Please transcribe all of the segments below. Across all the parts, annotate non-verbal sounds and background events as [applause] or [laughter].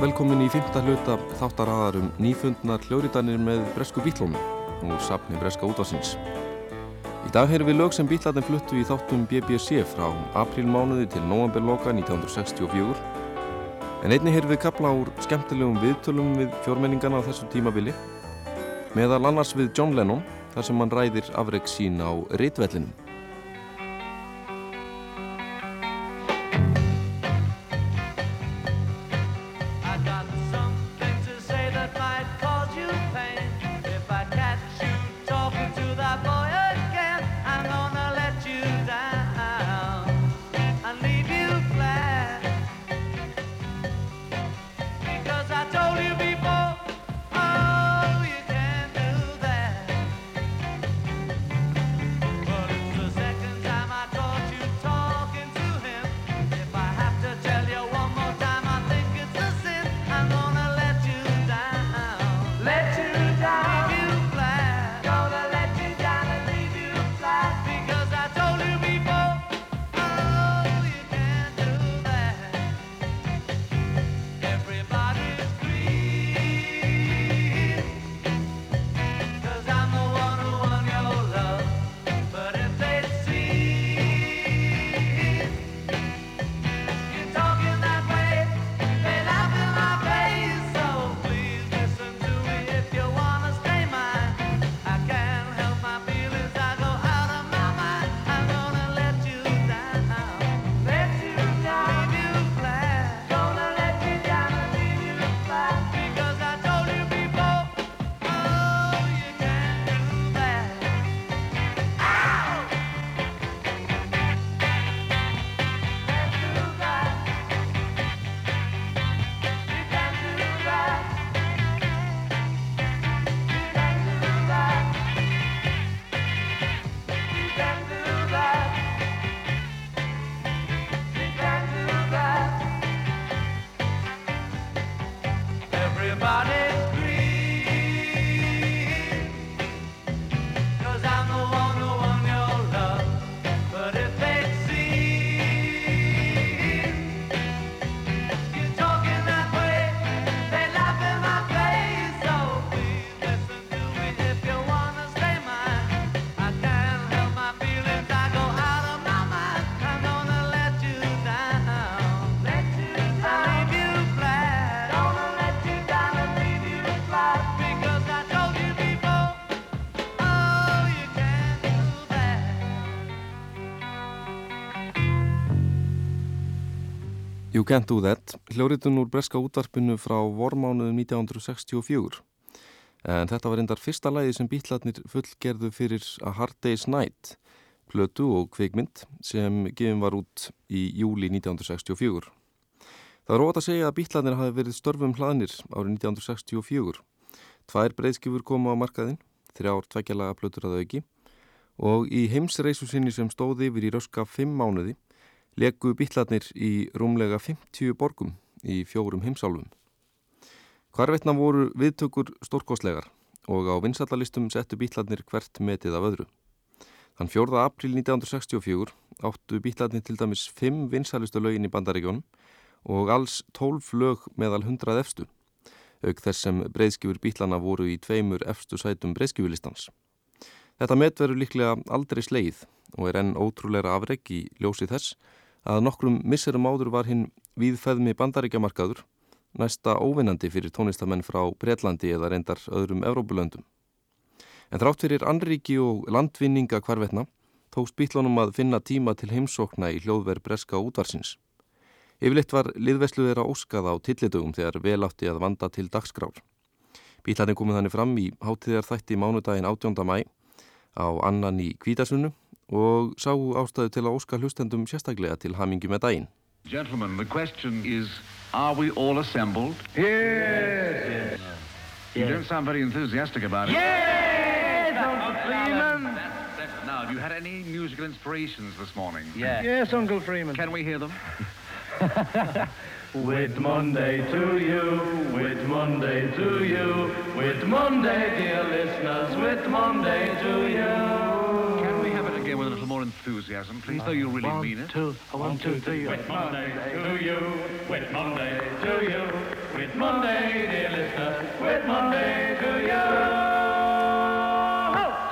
velkomin í fymta hluta þáttaraðar um nýfundnar hljóriðanir með Bresku Bílónu og sapni Breska útvarsins. Í dag heyrum við lög sem bílarnir fluttu í þáttum BBC frá aprílmánuði til novemberloka 1964 en einni heyrum við kapla úr skemmtilegum viðtölum við fjórmenningana á þessu tímabili meðal annars við John Lennon þar sem hann ræðir afreg sín á Ritvellinum. Can't Do That, hljóritun úr breska útvarpinu frá vormánuðum 1964. En þetta var endar fyrsta lægi sem bítlarnir fullgerðu fyrir A Hard Day's Night, plötu og kvikmynd sem gefin var út í júli 1964. Það er ótt að segja að bítlarnir hafi verið störfum hlaðnir árið 1964. Tvær breyðskifur koma á markaðinn, þrjár tveggjalaga plötur að auki og í heimsreisu sinni sem stóði yfir í röska fimm mánuði leku bítlarnir í rúmlega 50 borgum í fjórum heimsálfum. Hvarvetna voru viðtökur stórkostlegar og á vinsallalistum settu bítlarnir hvert metið af öðru. Þann 4. april 1964 áttu bítlarnir til dæmis 5 vinsalistu lögin í bandaríkjónum og alls 12 lög meðal 100 efstu, auk þess sem breyðskifur bítlana voru í tveimur efstu sætum breyðskifurlistans. Þetta met verður líklega aldrei sleið og er enn ótrúleira afreg í ljósi þess að nokkrum misserum áður var hinn viðfeðmi bandaríkjamarkaður næsta óvinnandi fyrir tónlistamenn frá Breitlandi eða reyndar öðrum Evrópulöndum. En þrátt fyrir anríki og landvinninga hvarvetna tókst bítlunum að finna tíma til heimsókna í hljóðverð breska útvarsins. Yfirleitt var liðveslu þeirra óskað á tillitugum þegar vel átti að vanda til dagskrár. Bílarnir komið þannig fram í hátíðar þætti mánudaginn 18. mæ á annan í Kvítasunnu og sáu ástæðu til að óska hlustendum sérstaklega til hamingi með daginn. Gentlemen, the question is, are we all assembled? Yes. You don't sound very enthusiastic about it. Yes, Uncle Freeman. That's, that's, now, have you had any musical inspirations this morning? Yeah. Yes, Uncle Freeman. Can we hear them? [laughs] With Monday to you, with Monday to you, with Monday, dear listeners, with Monday to you. Can we have it again with a little more enthusiasm, please, though you really One, mean it? two, one, two, three. With Monday to you, with Monday to you, with Monday, dear listeners, with Monday to you.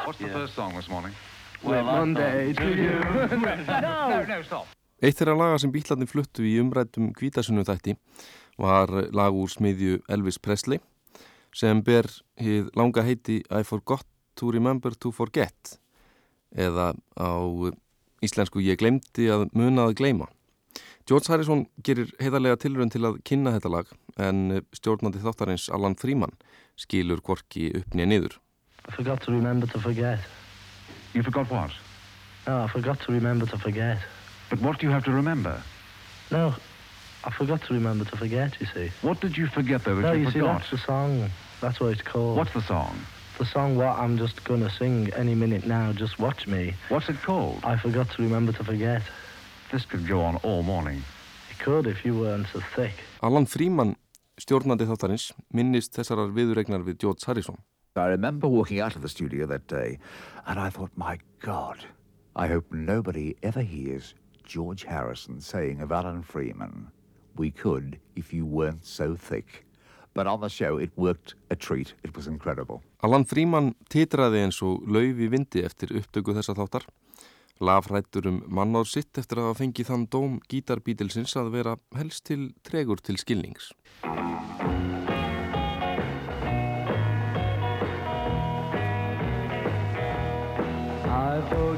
What's the first song this morning? With Monday to you. [laughs] No, no, stop. Eitt þeirra laga sem bílarnir fluttu í umrættum Kvítasunnu þætti var lag úr smiðju Elvis Presley sem ber hið langa heiti I forgot to remember to forget eða á íslensku ég glemdi að muna að gleyma. George Harrison gerir heiðarlega tilrönd til að kynna þetta lag en stjórnandi þáttarins Alan Freeman skilur korki upp nýja niður. I forgot to remember to forget. You forgot what? No, I forgot to remember to forget. But what do you have to remember? No, I forgot to remember to forget, you see. What did you forget, though, that No, you, you see, forgot? that's the song. That's what it's called. What's the song? The song what I'm just going to sing any minute now? Just watch me. What's it called? I forgot to remember to forget. This could go on all morning. It could if you weren't so thick. Alan Freeman, stjórnandi þáttarins, minnist þessarar viðuregnar við George Harrison. I remember walking out of the studio that day, and I thought, my God, I hope nobody ever hears George Harrison saying of Alan Freeman, we could if you weren't so thick. But on the show, it worked a treat. It was incredible. Alan Freeman titraði eins og lauf í vindi eftir upptöku þessa þáttar. Lafrættur um mannáð sitt eftir að hafa fengið þann dóm gítarbítilsins að vera helst til tregur til skilnings. I forgot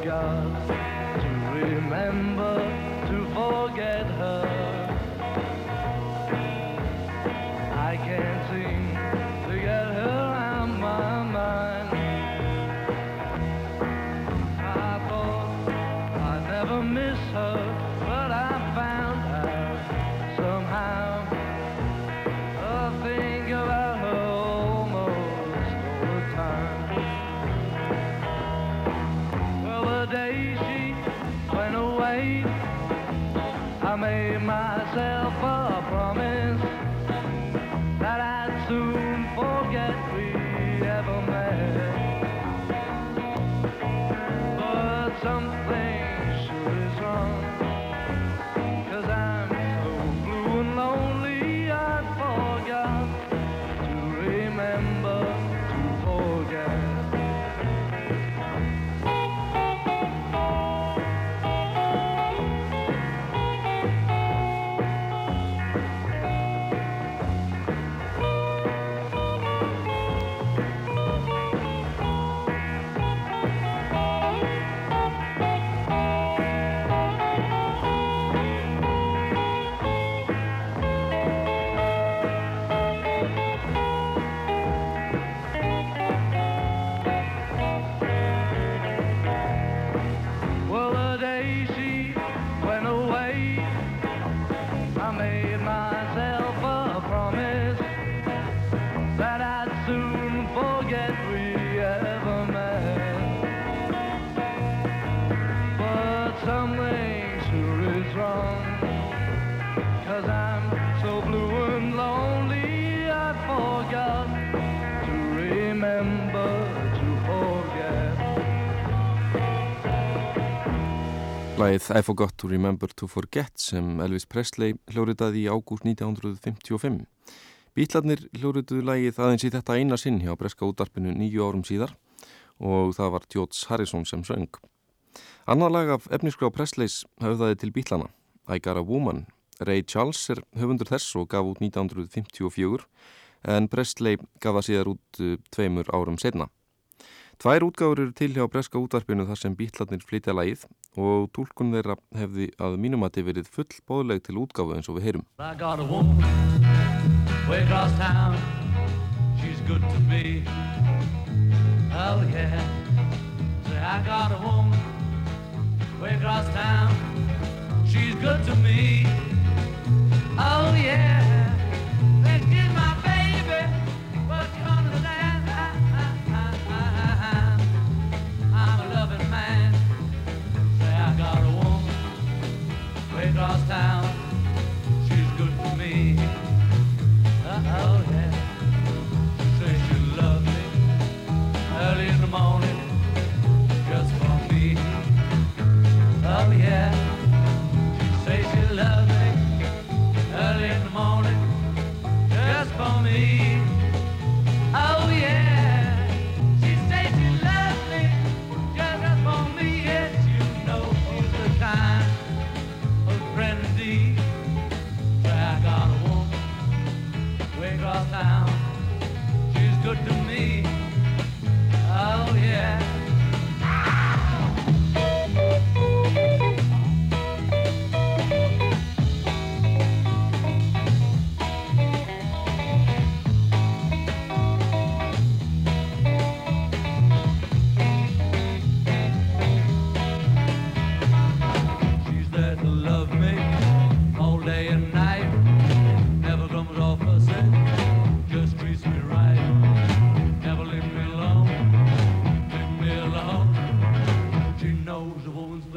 Lægið I Forgot to Remember to Forget sem Elvis Presley hljóriðaði í ágúst 1955. Bítlarnir hljóriðuðu lægið aðeins í þetta eina sinn hjá Breska útarpinu nýju árum síðar og það var George Harrison sem söng. Annar lag af efniskrá Presleys höfðaði til bítlana, I Got a Woman. Ray Charles er höfundur þess og gaf út 1954 en Presley gaf það síðar út uh, tveimur árum setna. Tvær útgáfur eru til hjá breska útvarpinu þar sem bítlarnir flytja lagið og tólkun þeirra hefði að mínumati verið full bóðleg til útgáfu eins og við heyrum. I got a woman way across town. She's good to me. Oh yeah. Say I got a woman way across town. She's good to me. Oh yeah.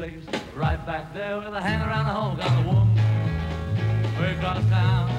Place right back there with a hand around the hole. Got a woman way across town.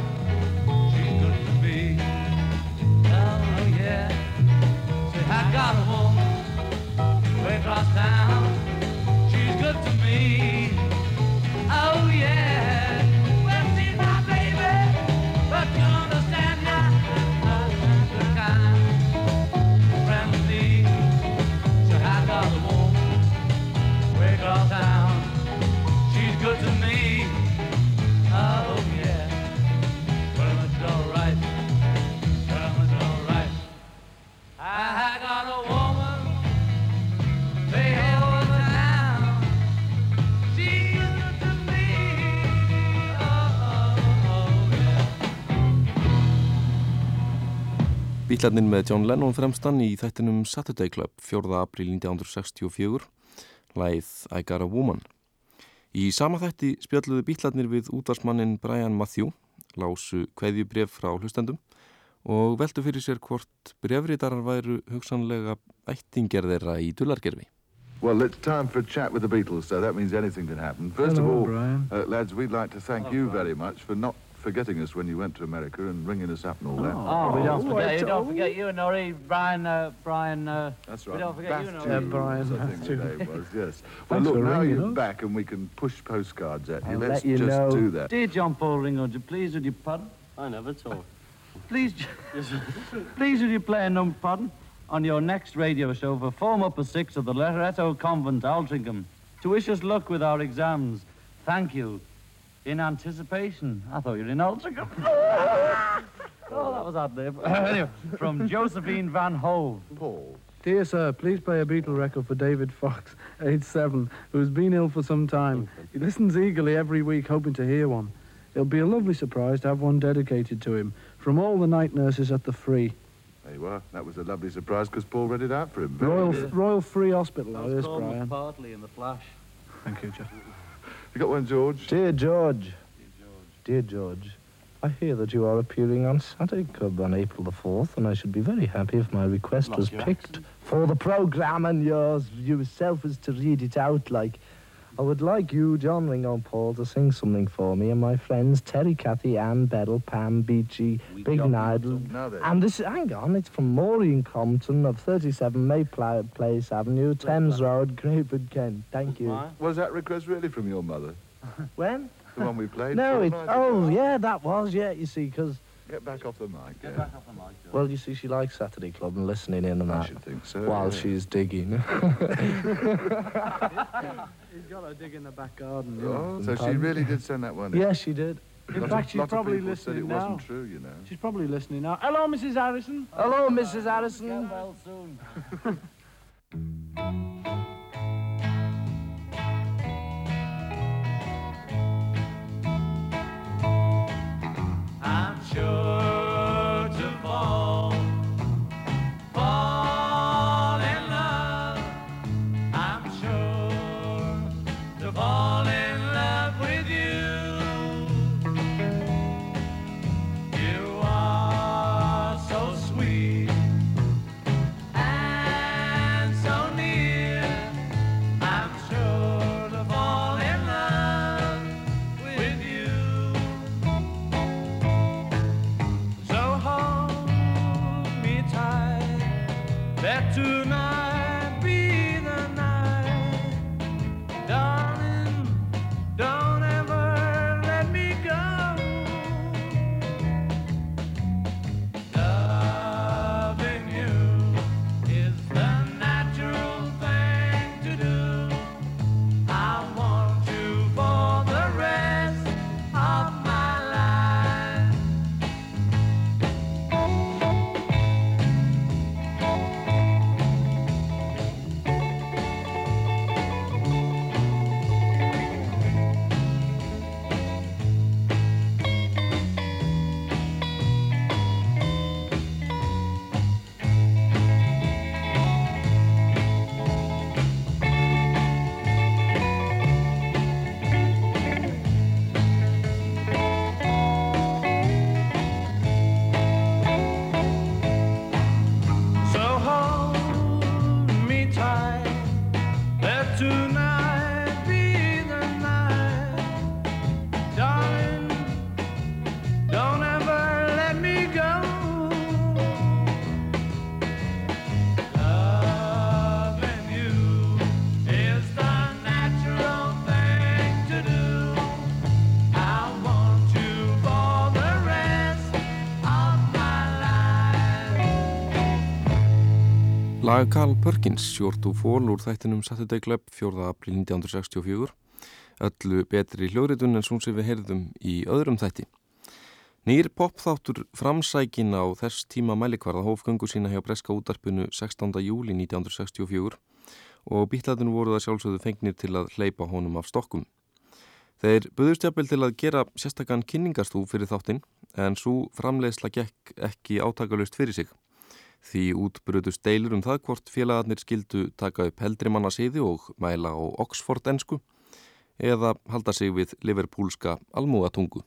Bílarnir með John Lennon fremstan í þættinum Saturday Club 4. april 1964 læð I Got a Woman Í sama þætti spjalluðu bílarnir við útvarsmannin Brian Matthew lásu kveðjubref frá hlustendum og veldu fyrir sér hvort brefritarar væru hugsanlega ættingjar þeirra í dullargerfi Well, it's time for a chat with the Beatles, so that means anything can happen. First Hello, of all. Uh, lads, we'd like to thank you very much for not forgetting us when you went to America and ringing us up and all that. Oh, we don't Oh, forget you. Don't don't- forget you, Norrie. Brian, uh, Brian, uh, That's We don't forget you, Bath no. Uh, Brian I think the name was, [laughs] yes. Well, Thanks look, for now ringing you're us. back and we can push postcards at you. I'll Let's let you just know. do that. Dear John Paul Ringo, would you please, would you pardon? I never talk. Please, [laughs] please, would you play a number, pardon, on your next radio show for Form Upper Six of the Loretto Convent, Altrincham, to wish us luck with our exams. Thank you. In anticipation. I thought you were in Altrincham. [laughs] oh, that was out there. [laughs] anyway, from Josephine Van Hove. Paul. Dear sir, please play a Beatle record for David Fox, [laughs] age seven, who's been ill for some time. He listens eagerly every week, hoping to hear one. It'll be a lovely surprise to have one dedicated to him from all the night nurses at the Free. There you are. That was a lovely surprise because Paul read it out for him. Royal good. Royal Free Hospital, I that was is, calling Brian. partly in the flash. Thank you, Jeff. You got one, George? Dear George. Dear George. Dear George. I hear that you are appearing on Saturday Club on April the 4th, and I should be very happy if my request was picked for the programme and yours yourself is to read it out like. I would like you, John Ringo Paul, to sing something for me and my friends Terry, Cathy, Ann, Beddle, Pam, Beachy, Big Nidal. Now. And this, is, hang on, it's from Maureen Compton of 37 Maypla Place Avenue, Thames Road, Crayford, Kent. Thank you. Was that request really from your mother? [laughs] When? The one we played? No, Four it, oh, yeah, that was, yeah, you see, because, Get back off the mic. Get yeah. back off the mic. George. well, you see, she likes Saturday Club and listening in and I that should think so. while yeah. she's digging. [laughs] [laughs] He's got a dig in the back garden. Oh, so she really did send that one in. yes, she did. In Lot fact, of, she's lot probably of people said it listening now. wasn't true, you know. She's probably listening now. Hello, Mrs. Harrison. Hello, Mrs. Harrison. Get well soon. [laughs] sure Lag Carl Perkins, Short to Fall úr þættinum Saturday Club 4. april 1964 öllu betri hljóðritun en svo sem við heyrðum í öðrum þætti. Nýr popþáttur framsækin á þess tíma mælikvarða hófgöngu sína hjá Breska útarpinu 16. júli 1964 og býtlaðinu voru það sjálfsögðu fengnir til að hleypa honum af stokkum. Þeir buðust jafnvel til að gera sérstakann kynningarstúf fyrir þáttinn en svo framleiðsla gekk ekki átakalust fyrir sig. Því útbröðust deilur um það hvort félagarnir skildu taka upp heldrimanna siði og mæla á Oxford-ensku eða halda sig við Liverpoolska almúatungu.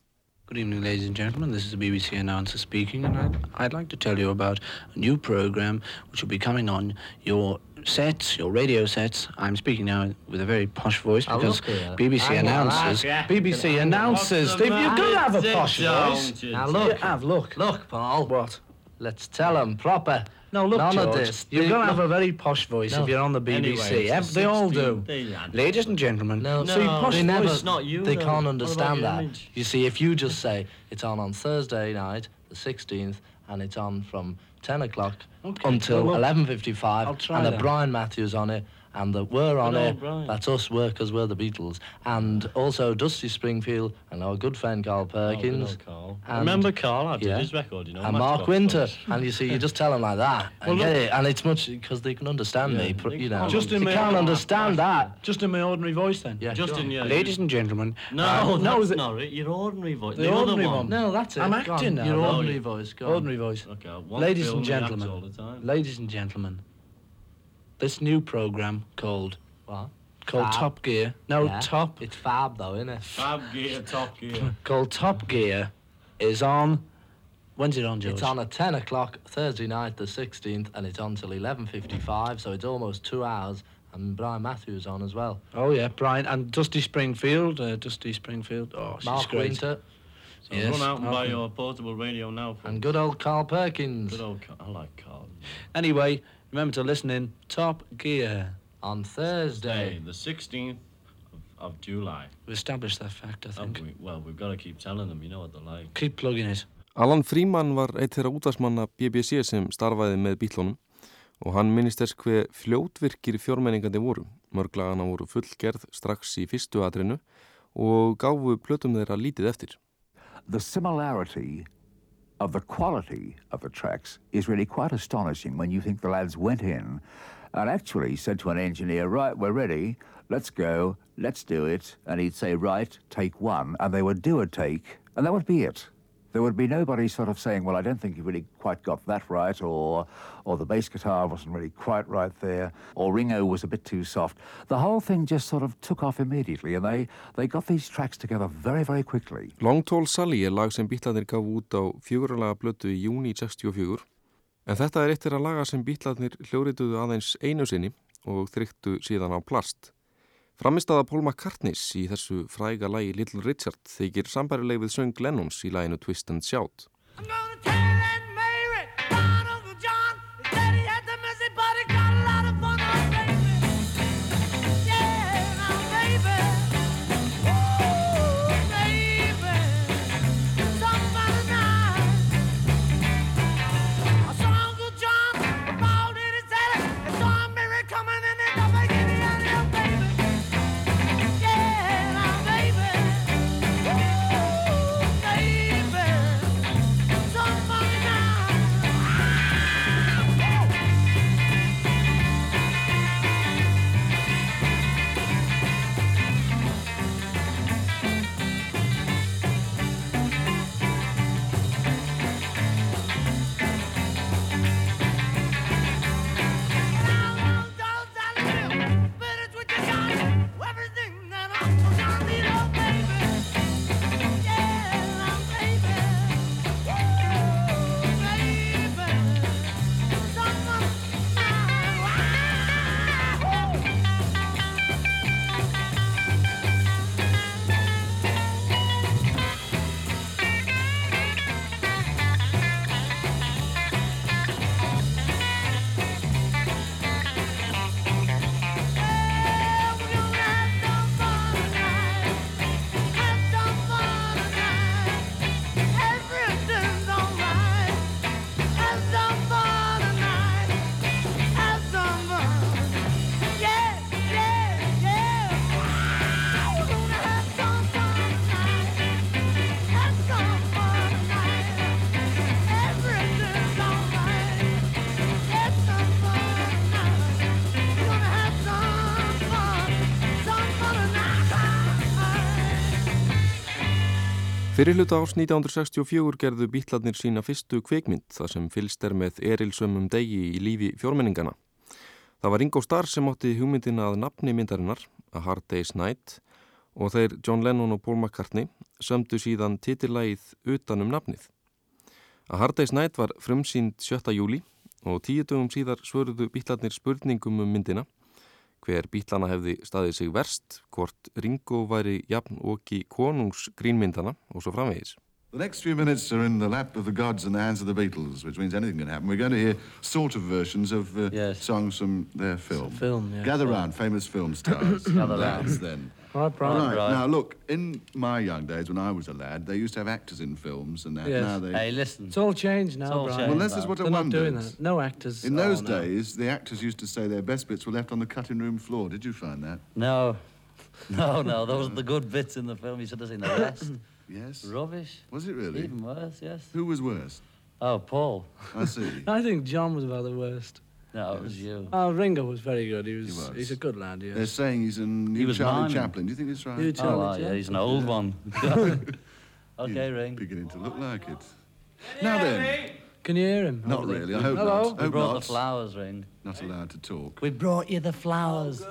Good evening, ladies and gentlemen. This is the BBC announcer speaking, and I'd, I'd like to tell you about a new program which will be coming on your sets, your radio sets. I'm speaking now with a very posh voice Oh, because. BBC on, announcers. BBC announcers. They've, you've got to have a posh voice. Now look, You have, look. look, Paul. What? Let's tell them proper. No, look, None George, of this. you're going to have a very posh voice No. if you're on the BBC. Anyway, Ev- eh? the they all do. 16th, they- I- Ladies and gentlemen, No, see, posh they never. voice. not you, they though. can't understand that. image? You see, if you just say it's on on Thursday night, the 16th, and it's on from 10 o'clock Okay, until well, 11:55, I'll and the that. Brian Matthews on it, and that we're on Good it. old That's us, workers, we're the Beatles, and also Dusty Springfield and our good friend Carl Perkins. Oh, we Perkins. Carl. and- Remember Carl? I did yeah. his record, you know. and Mark Wynter, Boys. and you see, you just tell them like that, [laughs] and Well, get it, and it's much because they can understand Yeah, me, pr- they you know. Just in they my can't own- understand that. Just in my ordinary voice then. Yeah, Just sure. in your... Ladies and gentlemen, No, uh, no, that's the- not it. Your ordinary voice. The The, ordinary one. one. No, that's it. I'm acting now, Your ordinary voice. Go ordinary voice. Okay, I Ladies and gentlemen, all the time. ladies and gentlemen, this new program called What? called Fab. Top Gear. No, Yeah. Top It's fab though, isn't it? Fab gear, top gear. [laughs] called Top Gear is on. When's it on, George? It's on at 10 o'clock Thursday night, the 16th, and it's on till 11.55, so it's almost two hours. And Brian Matthews on as well. Oh yeah, Brian and Dusty Springfield. Uh, Dusty Springfield. Oh, she's Mark great. Wynter So Yes, run out and buy your portable radio now. folks. and good old Carl Perkins Good old Carl. I like Carl. Anyway, remember to listen in. Top Gear. on Day, Thursday. the 16th of, of July. We established that fact, I think. we, well, we've got to keep telling them. You know what they're like. Keep plugging it. Alan Freeman var eitt þeirra útvarsmanna BBC sem starfaði með bítlunum og hann minnist þess hver fljótvirkir fjórmenningandi voru. Mörglagana voru fullgerð strax í fyrstu atrinu og gáfu plötum þeirra lítið eftir. The similarity of the quality of the tracks is really quite astonishing when you think the lads went in and actually said to an engineer, right, we're ready, let's go, let's do it. And he'd say, right, take one. And they would do a take, and that would be it. There would be nobody sort of saying, well, I don't think you really quite got that right, or, or the bass guitar wasn't really quite right there, or Ringo was a bit too soft. The whole thing just sort of took off immediately, and they, they got these tracks together very, very quickly. Long Tall Sally er lag sem bítlarnir gaf út á fjögurlaga blötu í júni 64 en þetta er eitt þeirra laga sem bítlarnir hljóriðuðu aðeins einu sinni og þryktu síðan á plast. Framistaða Paul McCartneys í þessu fræga lagi Little Richard þykir sambærileg við söng Lennons í laginu Twist and Shout. Fyrir hluta árs 1964 gerðu bítlarnir sína fyrstu kveikmynd þar sem fylst er með erilsömmum degi í lífi fjórmenningana. Það var Ringo Starr sem átti hugmyndina að nafni myndarinnar, A Hard Day's Night og þeir John Lennon og Paul McCartney sömdu síðan titillægið utanum nafnið. A Hard Day's Night var frumsýnd 7. júli og tíu dögum síðar svöruðu bítlarnir spurningum um myndina hver bítlana hefði staðið sig verst, hvort Ringo væri jafn og ekki konungs grínmyndana og svo framvegis. The next few minutes are in the lap of the gods and the hands of the Beatles, which means anything can happen. We're going to hear sort of versions of uh, songs from their film. film, yeah. Gather Yeah. round, famous film stars. Gather Lads, round. then. Right, Brian. Right, Right. now look, in my young days when I was a lad, they used to have actors in films and that. Yes. Now they... Hey, listen. It's all changed now, It's all Brian. changed Well, this is what I They're not wondered. doing that. No actors. In Oh, those no. days, the actors used to say their best bits were left on the cutting room floor. Did you find that? No. [laughs] No, no, those are the good bits in the film. You should have seen the rest. [coughs] yes. Rubbish. Was it really? Even worse, yes. Who was worse? Oh, Paul. I see. [laughs] I think John was about the worst. No, it was you. Oh, Ringo was very good. He was. was. He's a good lad. Yes. They're saying he's a new He was Charlie miming. Chaplin. Do you think that's right? New oh, Charlie Oh, yeah, he's an old one. [laughs] [laughs] okay, Ring. Beginning to look like it. Now then. Can you hear him? Not really. I hope Hello. not. We Hope brought not. the flowers, Ring. Not allowed to talk. We brought you the flowers.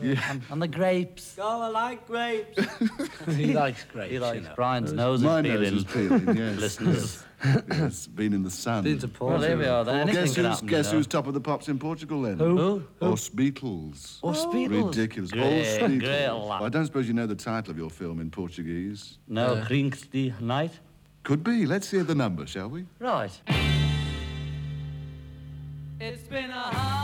Yeah. And, and the grapes. Oh, I like grapes. [laughs] he likes grapes. He you likes know. Brian's nose My is peeling. nose is peeling, yes. Listeners. Yes, been in the sun. Been to Portugal. Well, there we are. Then. Anything guess who's, happen, guess you know. who's top of the pops in Portugal then? Who? Who? Os Beatles. Os Beatles? Ridiculous. Great, Os Beatles. great lad. I don't suppose you know the title of your film in Portuguese. No, Uh, Krinks die night. Could be. Let's hear the number, shall we? Right. It's been a hard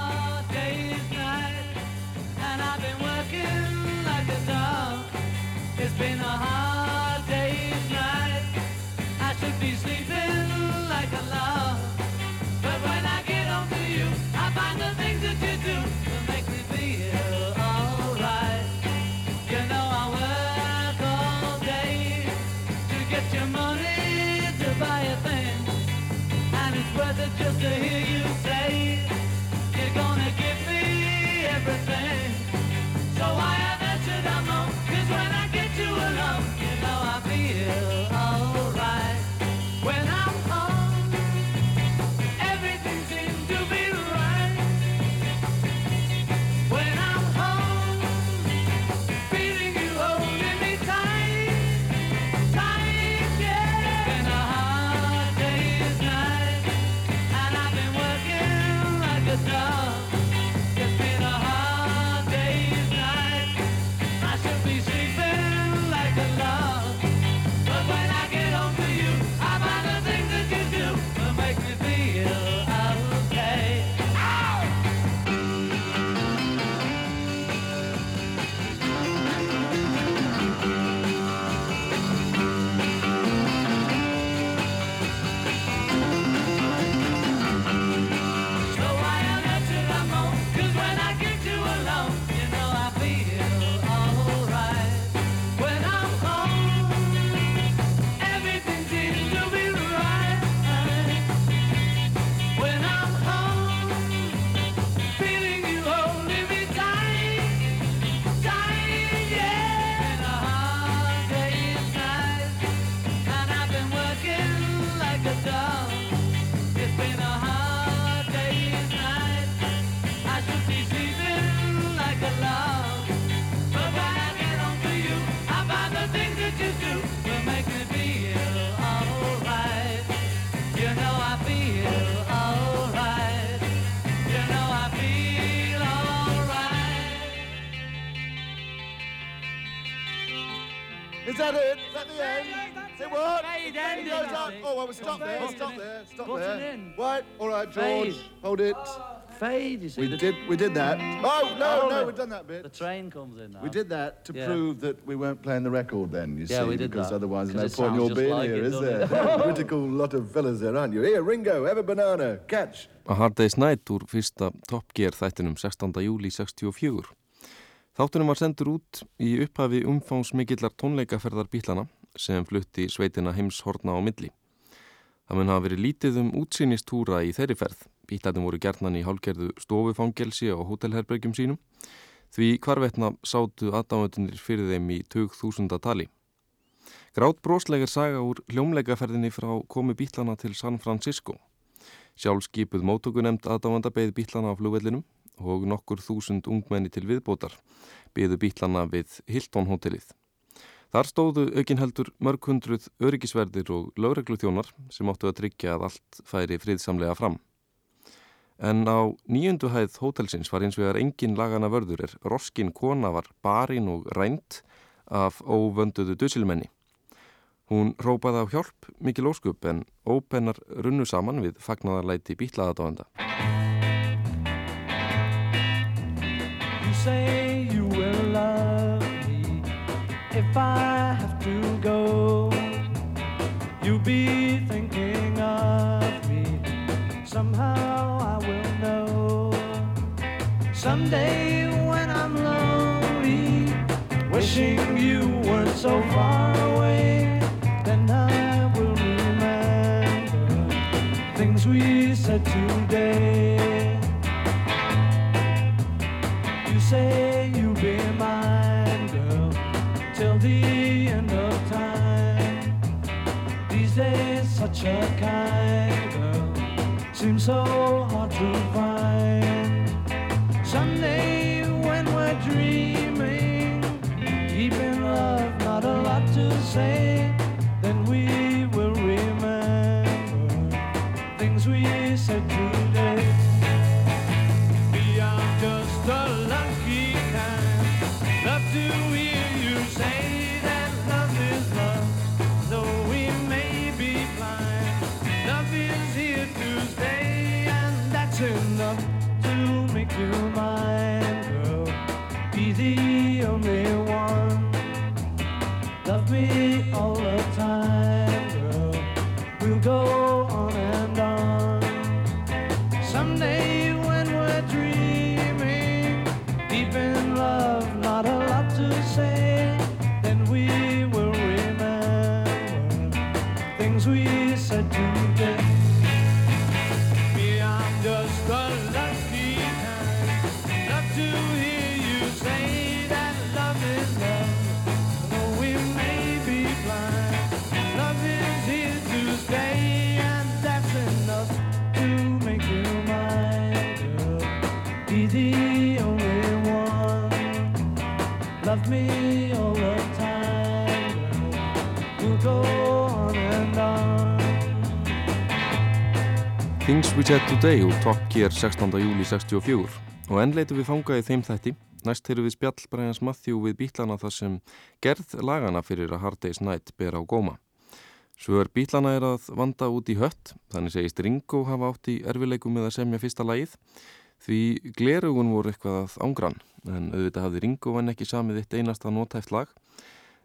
stop there. Stop there. Stop Put there. in. Right. All right, George. Fade. Hold it. Fade, you see. We the, did. We did that. Oh no, no, we've done that bit. the train comes in now. We did that to Yeah. prove that we weren't playing the record then, you Yeah, see, we did because that. otherwise 'Cause no it point in your sounds just being like here, it, is doesn't there? it? [laughs] Critical lot of fellas there, aren't you? Here, Ringo, have a banana, catch. A Hard Day's Night úr fyrsta Top Gear þættinum 16. júli 64. Þáttunum var sendur út í upphafi umfangsmikillar tónleikaferðar bílana sem flutti sveitina heimshorna á milli. Það mun hafa verið lítið um útsýnistúra í þeirri ferð. Bílarnir voru gerðnan í hálgerðu stofufangelsi á hótelherbergjum sínum því hvarvetna sátu aðdáðunir fyrir þeim í 2000 tali. Grátt broslegar saga úr hljómleikaferðinni frá komi bítlana til San Francisco. Sjálf skipuð mótökunemnd aðdáanda beigð bítlana á flugvellinum og nokkur þúsund ungmenni til viðbótar beigðu bítlana við Hilton hotellið. Þar stóðu aukinheldur mörg hundruð öryggisverðir og lögreglu þjónar sem áttu að tryggja að allt færi friðsamlega fram. En á nýjöndu hæð hótelsins var eins vegar engin lagana vörður er roskin kona var barinn og rænt af óvönduðu dösilmenni. Hún rópaði á hjálp mikil óskup en ópennar runnu saman við fagnadarlæti bítlaðadáðanda. If I have to go. You'll be thinking of me. Somehow I will know. Someday when I'm lonely, wishing you weren't so far away, then I will remember things we said today. You say such a kind girl seems so hard to find. Someday, when we're dreaming, deep in love, not a lot to say, then we will remember things we said today. Today úr Top Gear 16. júli 64 og enn leitum við fangað í þeim þætti. Næst heyrðum við spjall Brians Matthew við bítlana þar sem gerð lagana fyrir að Hard Day's Night ber á góma. Svör bítlana er að vanda út í hött, þannig segist Ringo hafa átt í erfileikum með að semja fyrsta lagið því glerugun voru eitthvað að ángrann en auðvitað hafði Ringo en ekki samið eitt einasta nótæft lag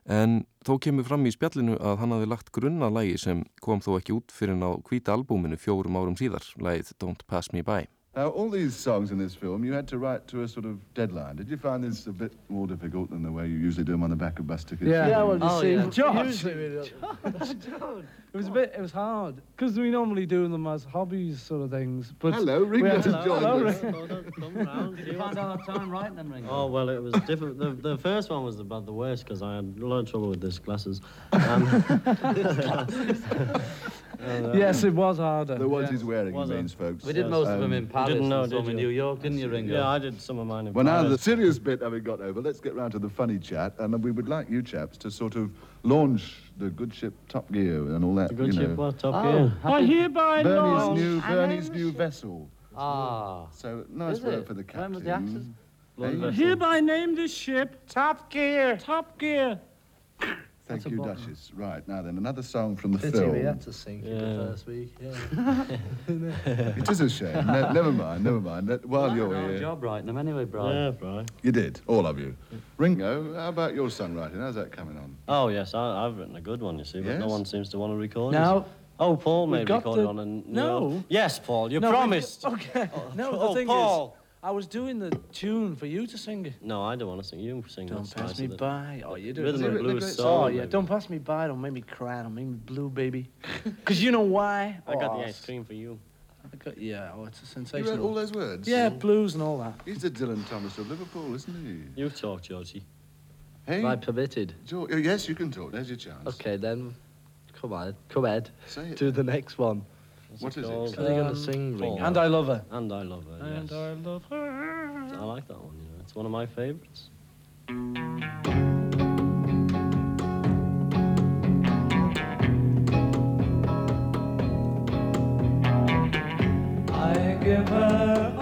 En þó kemur fram í spjallinu að hann hafi lagt grunna lægi sem kom þó ekki út fyrir á hvíta albúminu fjórum árum síðar, lægið Don't Pass Me By. Now, all these songs in this film, you had to write to a sort of deadline. Did you find this a bit more difficult than the way you usually do them on the back of bus tickets? Yeah, yeah well, you Oh, see, yeah. George, Usually we don't. it was a bit, it was hard because we normally do them as hobbies, sort of things. But Hello, we Ringo had to- has joined Hello. Ringo. Oh, don't come round. You found out of time writing them, Ringo? Oh well, it was different. The, the first one was about the worst because I had a lot of trouble with these glasses. Um, [laughs] [laughs] and, uh, Yes, it was harder. The ones yeah. he's wearing, he Was it? means, folks. We did Yes. most of them Um, in Paris didn't know, and some did in you? New York, didn't you, Ringo? Yeah, I did some of mine in Well, now the Paris. serious bit having got over, let's get round to the funny chat, and we would like you chaps to sort of launch the good ship Top Gear and all that. The good you ship, know. what Top Oh, Gear? I hereby Bernie's launch new, an Bernie's new vessel. Ah. So nice Is work it? for the captain. When was the actors? Hey, Hereby name this ship Top Gear. Top Gear. Thank That's a you, bottom. Duchess. Right now then, another song from the Pity film. we had to sink it the Yeah. first week. Yeah. [laughs] It is a shame. Ne- [laughs] never mind, never mind. Let- while Well, you're I had a here, job writing them anyway, Brian. Yeah, right. you did, all of you. Ringo, how about your songwriting? How's that coming on? Oh yes, I, I've written a good one, you see, but no Yes? one seems to want to record it. Now, Oh, Paul We've maybe got recorded the- on and No. Yes, Paul, you no, we- promised. [laughs] Okay. No, the oh, thing Paul. Is, I was doing the tune for you to sing it. No, I don't want to sing. You sing. Don't that's pass me by. Oh, you do. Rhythm Has he and a blues great song. Oh yeah, maybe. don't pass me by. Don't make me cry. Don't make me blue, baby. [laughs] Cause you know why? I got Oh, the ice cream for you. I got, yeah. Oh, it's a sensation. You wrote all those words? Yeah, blues and all that. He's the Dylan Thomas of Liverpool, isn't he? You talk, Georgie. Hey? Am I permitted? George, oh, yes, you can talk. There's your chance. Okay, then. Come on, come Ed. Say it. Do the next one. What is it? called? Say Are they going Um, to sing Ring? And I Love Her. And I Love Her, And yes. I love her. I like that one, you know. It's one of my favourites. I give her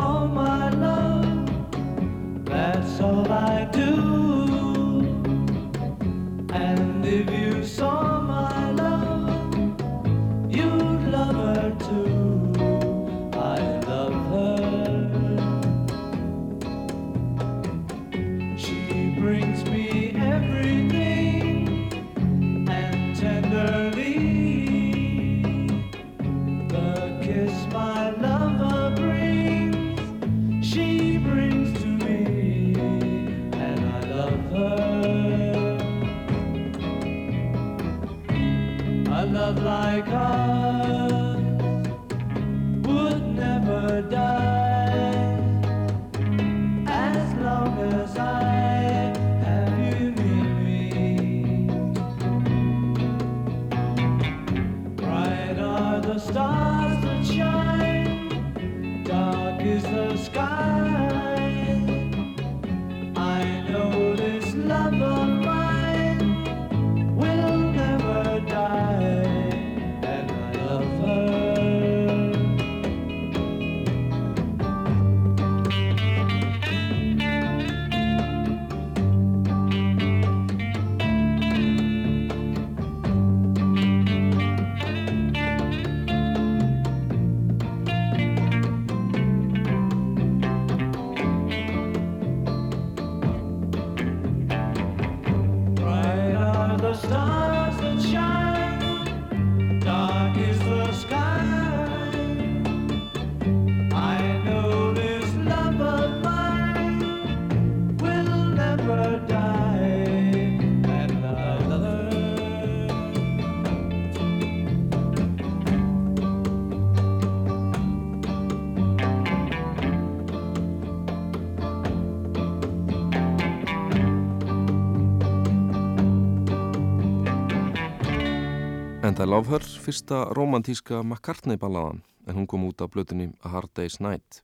Love Her, fyrsta romantíska McCartney-ballaðan, en hún kom út af blötunni A Hard Day's Night.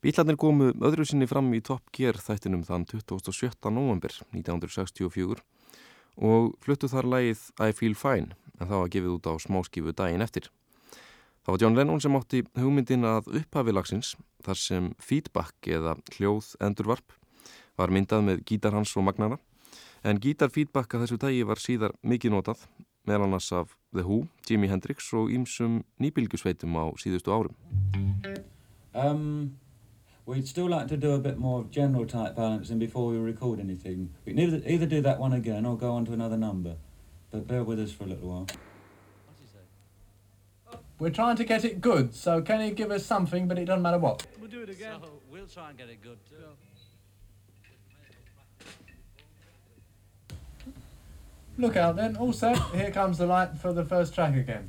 Bílarnir komu öðru sinni fram í Top Gear þættinum þann 27. november 1964 og fluttu þar lægið I Feel Fine, en það var gefið út á smáskifu daginn eftir. Það var John Lennon sem átti hugmyndin að upphafi lagsins, þar sem feedback eða hljóð endurvarp var myndað með gítar hans og magnara, en gítarfeedback að þessu tægi var síðar mikið notað, meðal annars af The Who, Jimi Hendrix og ímsum nýbylgjusveitum á síðustu árum. Um, we'd still like to do a bit more of general type balancing before we record anything. We can either, either do that one again or go on to another number. But bear with us for a little while. We're trying to get it good, so can you give us something, but it doesn't matter what? We'll do it again. So we'll try and get it good too. Look out then, all set. Here comes the light for the first track again.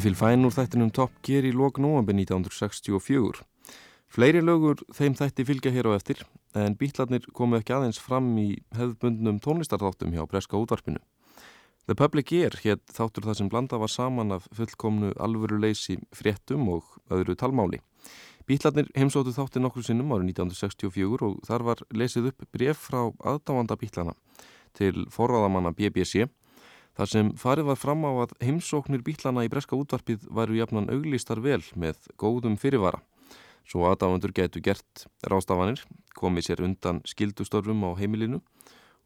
Feel Fine úr þættinum Top Gear í lok november 1964. Fleiri lögur þeim þætti fylgja hér á eftir en bítlarnir komu ekki aðeins fram í hefðbundnum tónlistarþáttum hjá breska útvarpinu. The Public Ear hétt þáttur það sem blanda var saman af fullkomnu alvöruleysi fréttum og öðru talmáli. Bítlarnir heimsóttu þáttir nokkru sinnum árið 1964 og þar var lesið upp bref frá aðdáanda bítlana til forraðamanna BBC þar sem farið var fram á að heimsóknir bítlana í breska útvarpið varu jafnan auglistar vel með góðum fyrirvara. Svo aðdáandur getu gert rástafanir, komið sér undan skildustörfum á heimilinu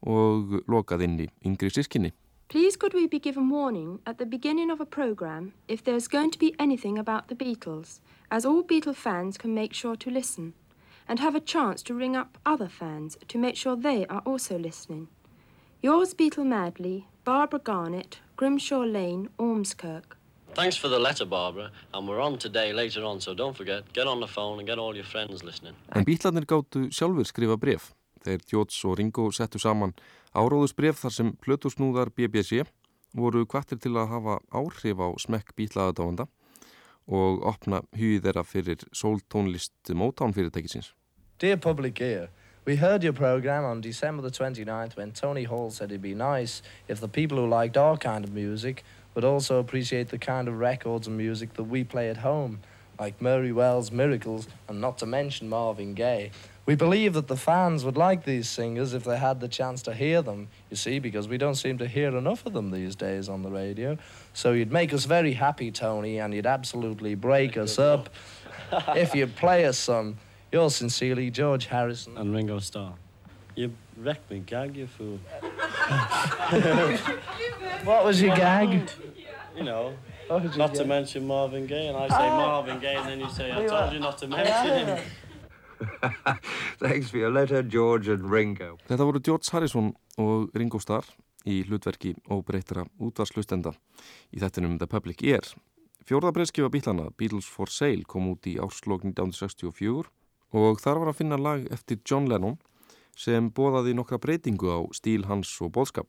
og lokað inn í yngri sískinni. Please could we be given warning at the beginning of a program if there's going to be anything about the Beatles, as all Beatle fans can make sure to listen, and have a chance to ring up other fans to make sure they are also listening. Yours Beatle Madly, Barbara Garnett, Grimshaw Lane, Ormskirk. Thanks for the letter, Barbara, and we're on today later on, so don't forget, get on the phone and get all your friends listening. En bítlarnir gáttu sjálfur skrifa bref. Þeir Jóts og Ringo settu saman áróðusbref þar sem plötusnúðar BBC voru kvartir til að hafa áhrif á smekk bítlaðadáanda og opna hugið þeirra fyrir sóltónlist Motown fyrirtækisins. Dear Public Ear, we heard your program on December the 29th when Tony Hall said it'd be nice if the people who liked our kind of music would also appreciate the kind of records and music that we play at home, like Mary Wells' Miracles and not to mention Marvin Gaye. We believe that the fans would like these singers if they had the chance to hear them, you see, because we don't seem to hear enough of them these days on the radio. So you'd make us very happy, Tony, and you'd absolutely break us up [laughs] if you'd play us some. Yours sincerely, George Harrison. And Ringo Starr. You wrecked me, gag, you fool. What was your gag? You know, not to mention Marvin Gaye, and I say Marvin Gaye, and then you say, I told you not to mention him. [laughs] Thanks for your letter, George and Ringo. Þetta voru George Harrison og Ringo Starr í hlutverki óbreyttra útvarslustenda í þettinum The Public Ear. Fjórðabreyðskifa bílana Beatles for Sale kom út í árslók 1964 og þar var að finna lag eftir John Lennon sem bóðaði nokkra breytingu á stíl hans og bóðskap.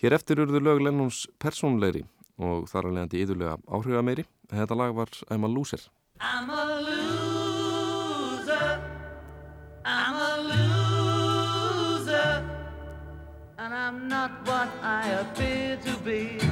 Hér eftir urðu lög Lennons persónleiri og þar að leiðandi yðurlega áhrifa meiri. Þetta lag var I'm a Loser. I'm a loser. I'm a loser. And I'm not what I appear to be.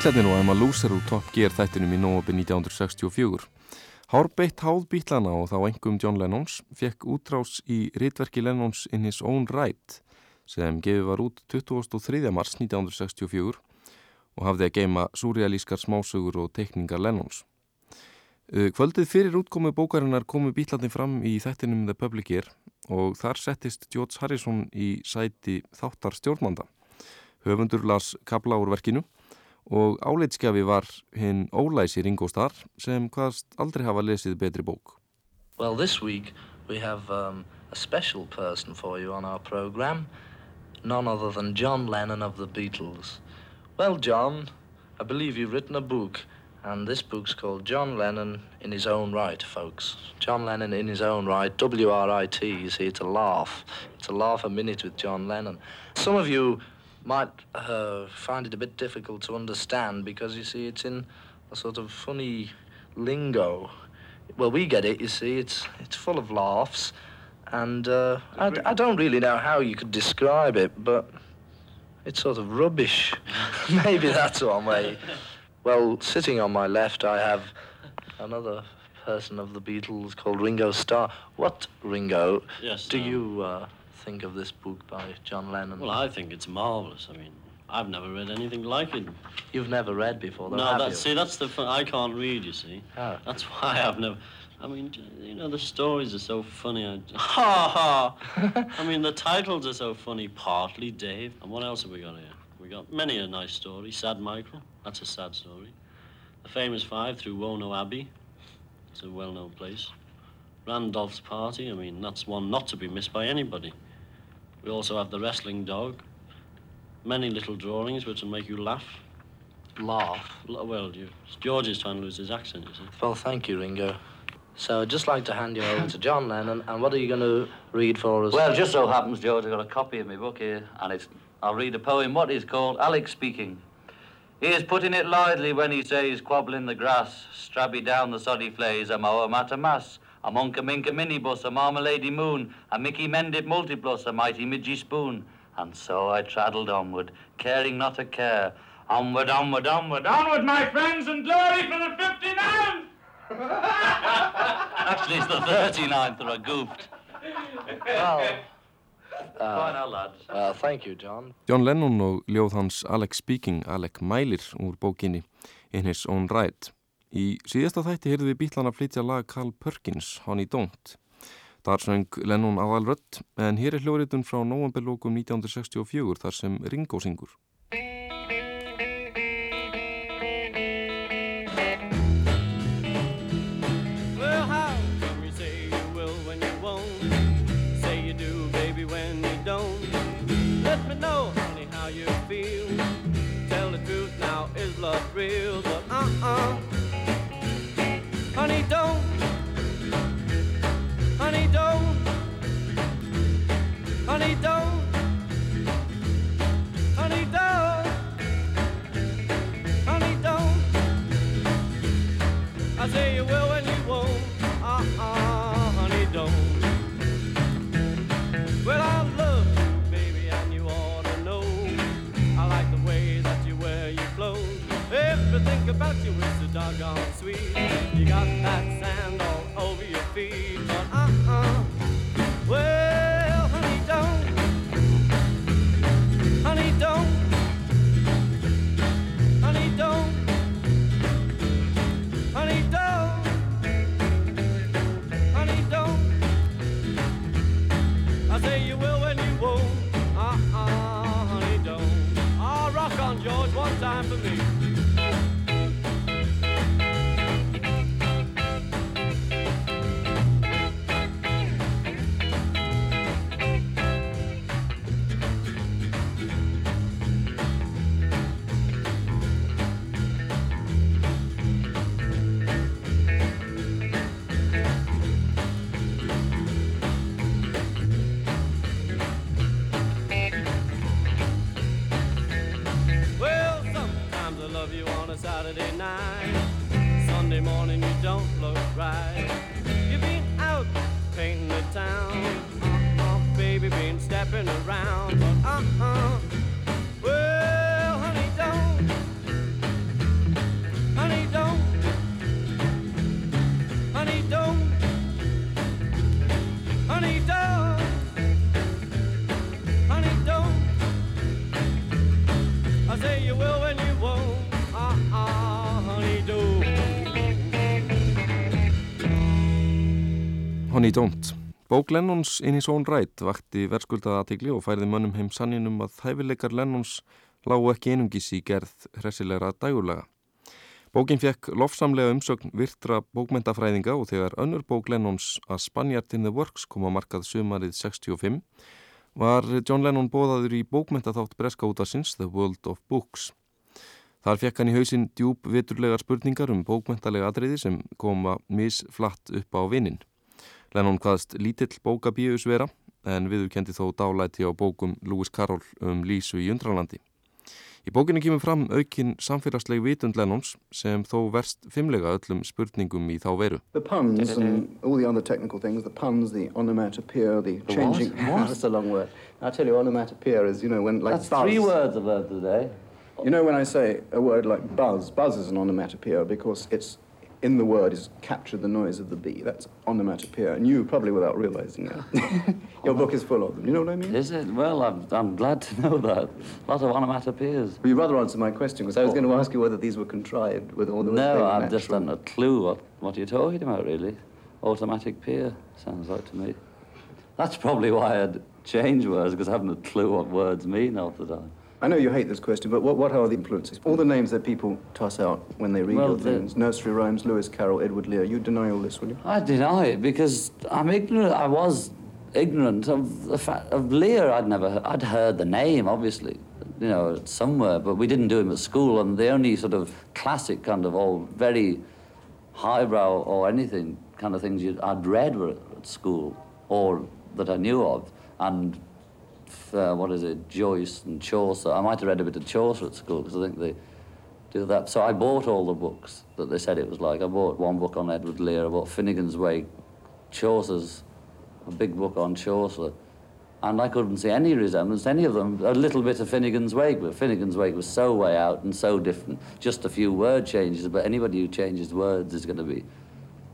Bílarnir og I'm a Loser úr Top Gear þættinum í nóabi 1964. Hárbeitt háð bílana og þá engum John Lennons fekk útrás í ritverki Lennons in his own right sem gefið var út 23. mars 1964 og hafði að geima súrealískar smásögur og teikningar Lennons. Uh, Kvöldið fyrir útkomu bókarinnar komu bítlarnir fram í þættinum The Public Ear og þar settist George Harrison í sæti þáttar stjórnmanda. Höfundur las kabla úr verkinu og áleitskjafi var hinn ólæsi Ringo Starr sem hvaðast aldrei hafa lesið betri bók. Well, this week we have um, a special person for you on our program, none other than John Lennon of the Beatles. Well, John, I believe you've written a book, and this book's called John Lennon in His Own Right, folks. John Lennon in His Own Right, W R I T, you see, it's a laugh. It's a laugh a minute with John Lennon. Some of you might uh, find it a bit difficult to understand because, you see, it's in a sort of funny lingo. Well, we get it, you see, it's, it's full of laughs. And uh, I, I don't really know how you could describe it, but it's sort of rubbish. [laughs] Maybe that's one way. Well, sitting on my left, I have another person of the Beatles called Ringo Starr. What, Ringo, Yes, do um, you uh, think of this book by John Lennon? Well, I think it's marvellous. I mean, I've never read anything like it. You've never read before, though, no, have that's, you? see, that's the fun. I can't read, you see. Oh. That's why I've never. I mean, you know, the stories are so funny. I, [laughs] ha ha! [laughs] I mean, the titles are so funny. Partly Dave. And what else have we got here? We got many a nice story. Sad Michael. That's a sad story. The Famous Five through Woenow Abbey. It's a well-known place. Randolph's Party. I mean, that's one not to be missed by anybody. We also have the Wrestling Dog. Many little drawings which will make you laugh. Laugh? Well, you, George is trying to lose his accent, you see. Well, thank you, Ringo. So I'd just like to hand you over to John Lennon, and what are you going to read for us? Well, just so happens, George, I've got a copy of my book here, and it's I'll read a poem, what is called Alex Speaking. He is putting it lightly when he says, quabbling the grass, strabby down the soddy flays, a moa matter mass, a monka minka minibus, a marmalady moon, a Mickey Mendip multiplus, a mighty midgy spoon. And so I traddled onward, caring not a care. Onward, onward, onward, onward, my friends, and glory for the 59th! [laughs] Actually, it's the 39th, or I goofed. Well, Fine, now, lads. uh, thank you, John. John Lennon og ljóð hans Alex Speaking, Alec Mælir úr bókinni In His Own Write. Í síðasta þætti heyrðu við býtlan að flytja lag Carl Perkins, Honey Don't. Þar söng Lennon aðalrött, en hér er hljóðrétun frá novemberlókum 1964 þar sem Ringo syngur. real, but uh-uh. Honey, don't. Honey, don't. Honey, don't. Honey, don't. Honey, don't. I say you will when you won't. Uh-uh, honey, don't. Well, I love you, baby, and you ought to know. I like the way that you wear your clothes. Everything about you is doggone sweet. You got that sand all over your feet, but uh-uh. Well, Sunday morning you don't look right. You've been out painting the town, oh, baby, been stepping around, but uh-uh. Honey Don't. Bók Lennons in his own right vakti verðskuldaða aðtegli og færði mönnum heim sanninum að hæfileikar Lennons lágu ekki einungis í gerð hressilegra dægurlega. Bókin fekk lofsamlega umsögn virtra bókmentafræðinga og þegar önnur bók Lennons að Spaniard in the Works kom á markað sumarið 65 var John Lennon bóðaður í bókmentaþátt breska útarsins The World of Books. Þar fekk hann í hausinn djúb viturlegar spurningar um bókmentalega atriði sem koma misflatt upp á vinnin. Lennon hvaðst lítill bókabíus vera en viðurkendi þó dálæti á bókum Lewis Carroll um Lísu í Undralandi. Í bókinu kemur fram aukinn samfélagsleg vitund Lennons sem þó verst fimmlega öllum spurningum í þá veru. The puns and all the other technical things, the puns, the onomatopoeia, the The changing... what? What? [laughs] That's a long word. I tell you, onomatopoeia is, you know, when like That's buzz. three words I've learned today. You know when I say a word like buzz, buzz is an onomatopoeia because it's in the word is captured the noise of the bee. That's onomatopoeia, and you probably without realizing it. [laughs] Your book is full of them. You know what I mean? Is it? Well, I'm, I'm glad to know that. A lot of onomatopoeias. Well, you'd rather answer my question because I was going to oh. ask you whether these were contrived with all the No, I've just done a clue what, what you're talking about, really. Automatic peer, sounds like to me. That's probably why I'd change words, because I haven't a clue what words mean half the time. I know you hate this question, but what, what are the influences? All the names that people toss out when they read Well, your things. Nursery rhymes, Lewis Carroll, Edward Lear. You deny all this, will you? I deny it because I'm ignorant. I was ignorant of the fact of Lear. I'd never, he- I'd heard the name, obviously, you know, somewhere, but we didn't do him at school. And the only sort of classic kind of old, very highbrow or anything kind of things I'd read were at school or that I knew of. And uh, what is it, Joyce and Chaucer. I might have read a bit of Chaucer at school because I think they do that. So I bought all the books that they said it was like. I bought one book on Edward Lear, I bought Finnegan's Wake, Chaucer's, a big book on Chaucer. And I couldn't see any resemblance to any of them. A little bit of Finnegan's Wake, but Finnegan's Wake was so way out and so different. Just a few word changes, but anybody who changes words is going to be,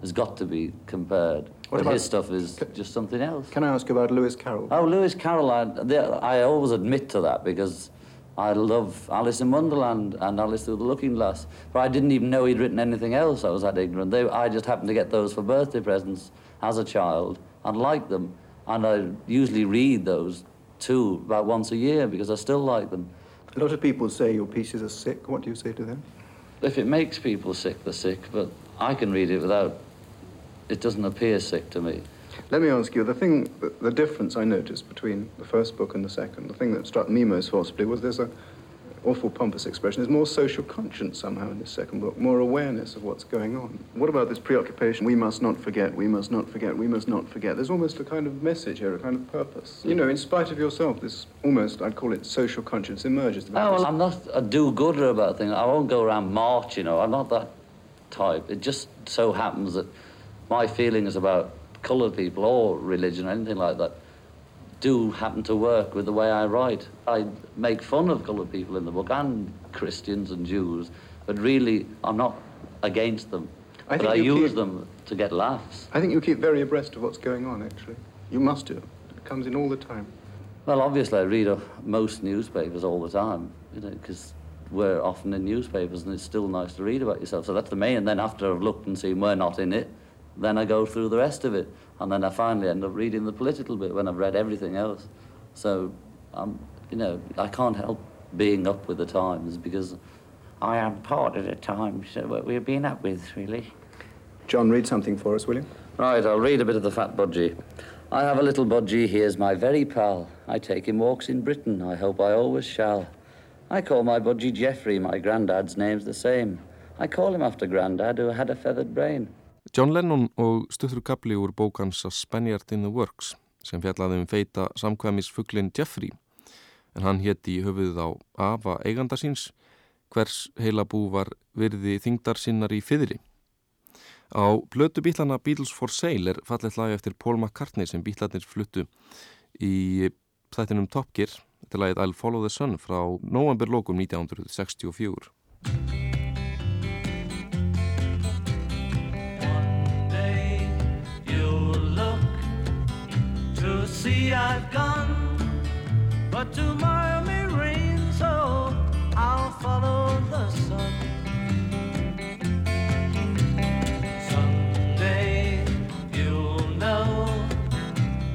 has got to be compared. What but his stuff is just something else. Can I ask you about Lewis Carroll? Oh, Lewis Carroll, I, the, I always admit to that because I love Alice in Wonderland and Alice Through the Looking Glass. But I didn't even know he'd written anything else. I was that ignorant. They, I just happened to get those for birthday presents as a child and liked them. And I usually read those too about once a year because I still like them. A lot of people say your pieces are sick. What do you say to them? If it makes people sick, they're sick. But I can read it without, it doesn't appear sick to me. Let me ask you, the thing, the, the difference I noticed between the first book and the second, the thing that struck me most forcibly was there's a awful pompous expression. There's more social conscience somehow in this second book, more awareness of what's going on. What about this preoccupation? We must not forget, we must not forget, we must not forget. There's almost a kind of message here, a kind of purpose. You know, in spite of yourself, this almost, I'd call it social conscience emerges. Oh, well, I'm not a do-gooder about things. I won't go around march, you know. I'm not that type. It just so happens that my feelings about coloured people or religion or anything like that do happen to work with the way I write. I make fun of coloured people in the book and Christians and Jews, but really I'm not against them. I but think I use keep- them to get laughs. I think you keep very abreast of what's going on, actually. You must do. It comes in all the time. Well, obviously, I read uh, most newspapers all the time, you know, because we're often in newspapers and it's still nice to read about yourself. So that's the main. And then after I've looked and seen we're not in it, then I go through the rest of it. And then I finally end up reading the political bit when I've read everything else. So, um, you know, I can't help being up with the times because I am part of the times that what we've been up with, really. John, read something for us, will you? Right, I'll read a bit of the fat budgie. I have a little budgie, he is my very pal. I take him walks in Britain, I hope I always shall. I call my budgie Geoffrey, my granddad's name's the same. I call him after granddad who had a feathered brain. John Lennon og stuttur kapli úr bókans A Spaniard in the Works sem fjallaði um feita samkvæmisfuglin Jeffrey en hann hétt í höfuðið á afa eiganda síns hvers heila bú var virði þingdar sinnar í fyðri. Á blötu bílana Beatles for Sale er fallet lag eftir Paul McCartney sem bílarnir fluttu í þættinum Top Gear til lagið I'll Follow the Sun frá novemberlokum 1964. I've gone, but tomorrow may rain, so I'll follow the sun. Someday you'll know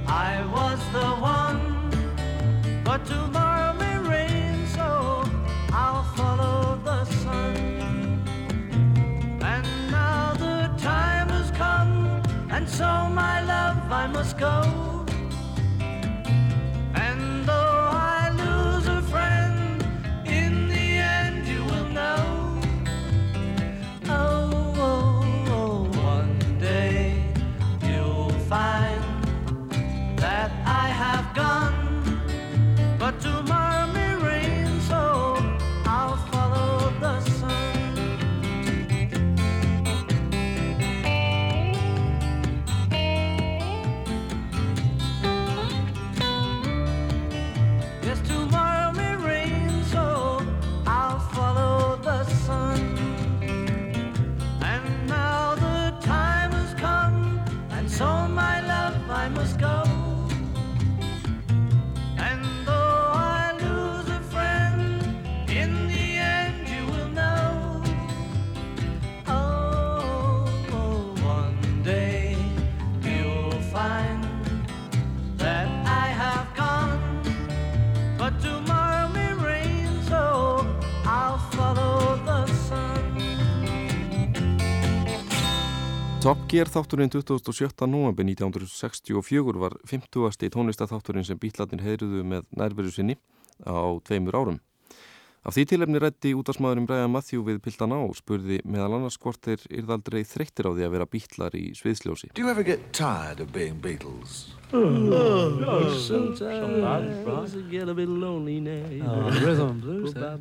I was the one, but tomorrow may rain, so I'll follow the sun. And now the time has come, and so my love, I must go. Gear þátturinn 27. november 1964 var 50. tónlistaþátturinn sem bítlarnir heyruðu með nærveru sinni á tveimur árum. Af því tilefni rætti útastmaðurinn Brian Matthew við Piltana og spurði meðal annars hvort þeir yrðaldrei þreyttir á því að vera bítlar í sviðsljósi. Do you ever get tired of being Beatles? Oh, sometimes sometimes I get a bit lonely now. Oh, rhythm blues. eh?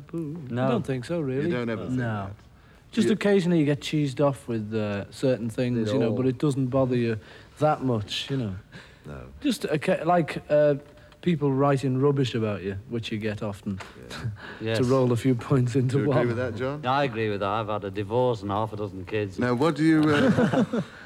No. I don't think so, really. You don't ever think No. that? Just You- occasionally you get cheesed off with uh, certain things, you know, all- but it doesn't bother you that much, you know. [laughs] No. Just oca- like uh, people writing rubbish about you, which you get often, [laughs] Yes. to roll a few points into one. Do you one. agree with that, John? I agree with that. I've had a divorce and half a dozen kids. Now, what do you... Uh, [laughs]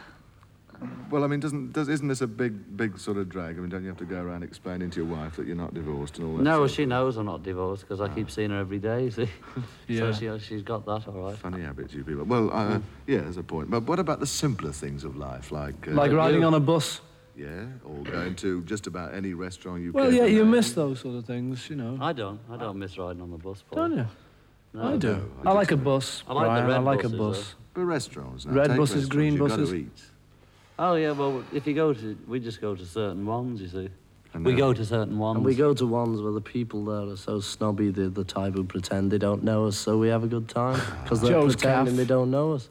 well, I mean, doesn't, does, isn't this a big, big sort of drag? I mean, don't you have to go around explaining to your wife that you're not divorced and all that? No, well, she knows I'm not divorced because I keep seeing her every day, [laughs] see. [laughs] Yeah. So she, she's got that all right. Funny habits, you people. Well, uh, yeah, there's a point. But what about the simpler things of life, like... Uh, Like riding on a bus. Yeah, or going to just about any restaurant you Well, care yeah, you name. miss those sort of things, you know. I don't. I don't miss riding on the bus, Paul. Don't you? No. I do. No, I, like a bus. I like the Brian, red I like buses, a bus. But restaurants now. Red buses, restaurants, green you've buses. Got to eat. Oh yeah, well, if you go to, we just go to certain ones, you see. We go to certain ones. And we go to ones where the people there are so snobby, they're the type who pretend they don't know us, so we have a good time. Because they're Joe's pretending calf. they don't know us.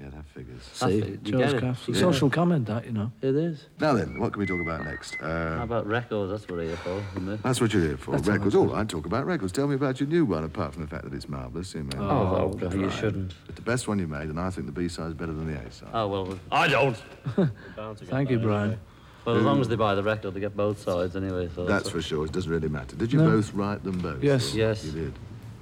Yeah, that figures. See, it, you Joe's get it. calf. You get Social it. comment, that, you know. It is. Now then, what can we talk about next? Uh, How about records? That's what we're here for, isn't it? That's what you're here for. That's records. all All right. right, talk about records. Tell me about your new one, apart from the fact that it's marvellous. You, know. Oh, no, you shouldn't. It's the best one you made, and I think the B side's better than the A side. Oh well. [laughs] I don't. [laughs] Thank you, Brian. Well, as long as they buy the record, they get both sides anyway. So That's for sure. It doesn't really matter. Did you No. both write them both? Yes. Yes. You did.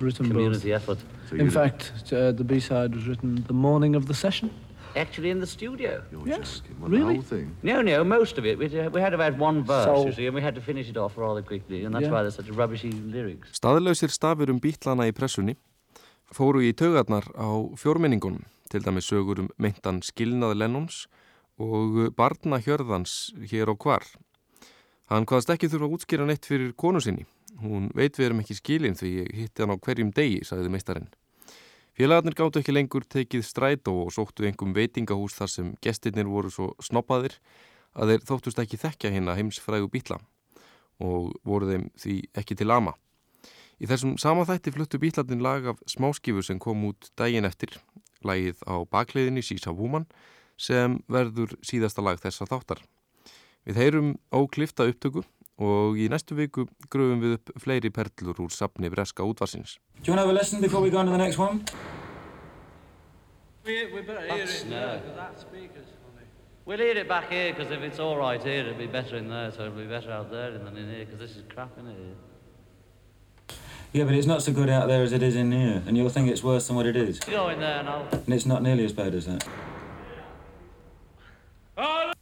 Written both. community effort. So In fact, uh, the B-side was written the morning of the session. Actually, in the studio. You're Yes. What, really? The whole thing. No, no, most of it. We, we had about one verse, So- you see, and we had to finish it off rather quickly, and that's Yeah. why there's such rubbishy lyrics. Staðlausir stafur um bítlana í pressunni fóru í taugarnar á fjórmenningunum, til dæmis sögur um meintan skilnað Lennons og barna hjörðans hér og hvar. Hann hvaðast ekki þurfa að útskýra neitt fyrir konu sinni. Hún veit við erum ekki skilin því ég hitti hann á hverjum degi, sagði meistarinn. Félagarnir gáttu ekki lengur tekið strætó og sóttu einhverjum veitingahús þar sem gestirnir voru svo snoppaðir að þeir þóttust ekki þekkja hérna heimsfrægu bítla og voru þeim því ekki til ama. Í þessum sama þætti fluttu bítlarnir lag af smáskifu sem kom út daginn eftir, lagið á bakleiðinni Sísa Woman sem verður síðasta lag þessa þáttar. Við heyrum óklifta upptöku og í næstu viku gröfum við upp fleiri perlur úr safni breska útvarsins. Do you want to have a listen before we go on to the next one? We, we better hear That's, it. No. That speaker's funny. We'll hear it back here, because if it's all right here, it'll be better in there, so it'll be better out there than in here, because this is crap in here. Yeah, but it's not so good out there as it is in here, and you'll think it's worse than what it is. Go in there and I'll... And it's not nearly as bad as that. Oh,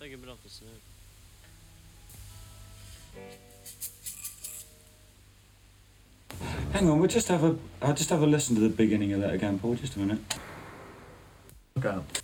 Take a bit off Hang on, we'll just have a. I'll just have a listen to the beginning of that again, Paul. Just a minute. Look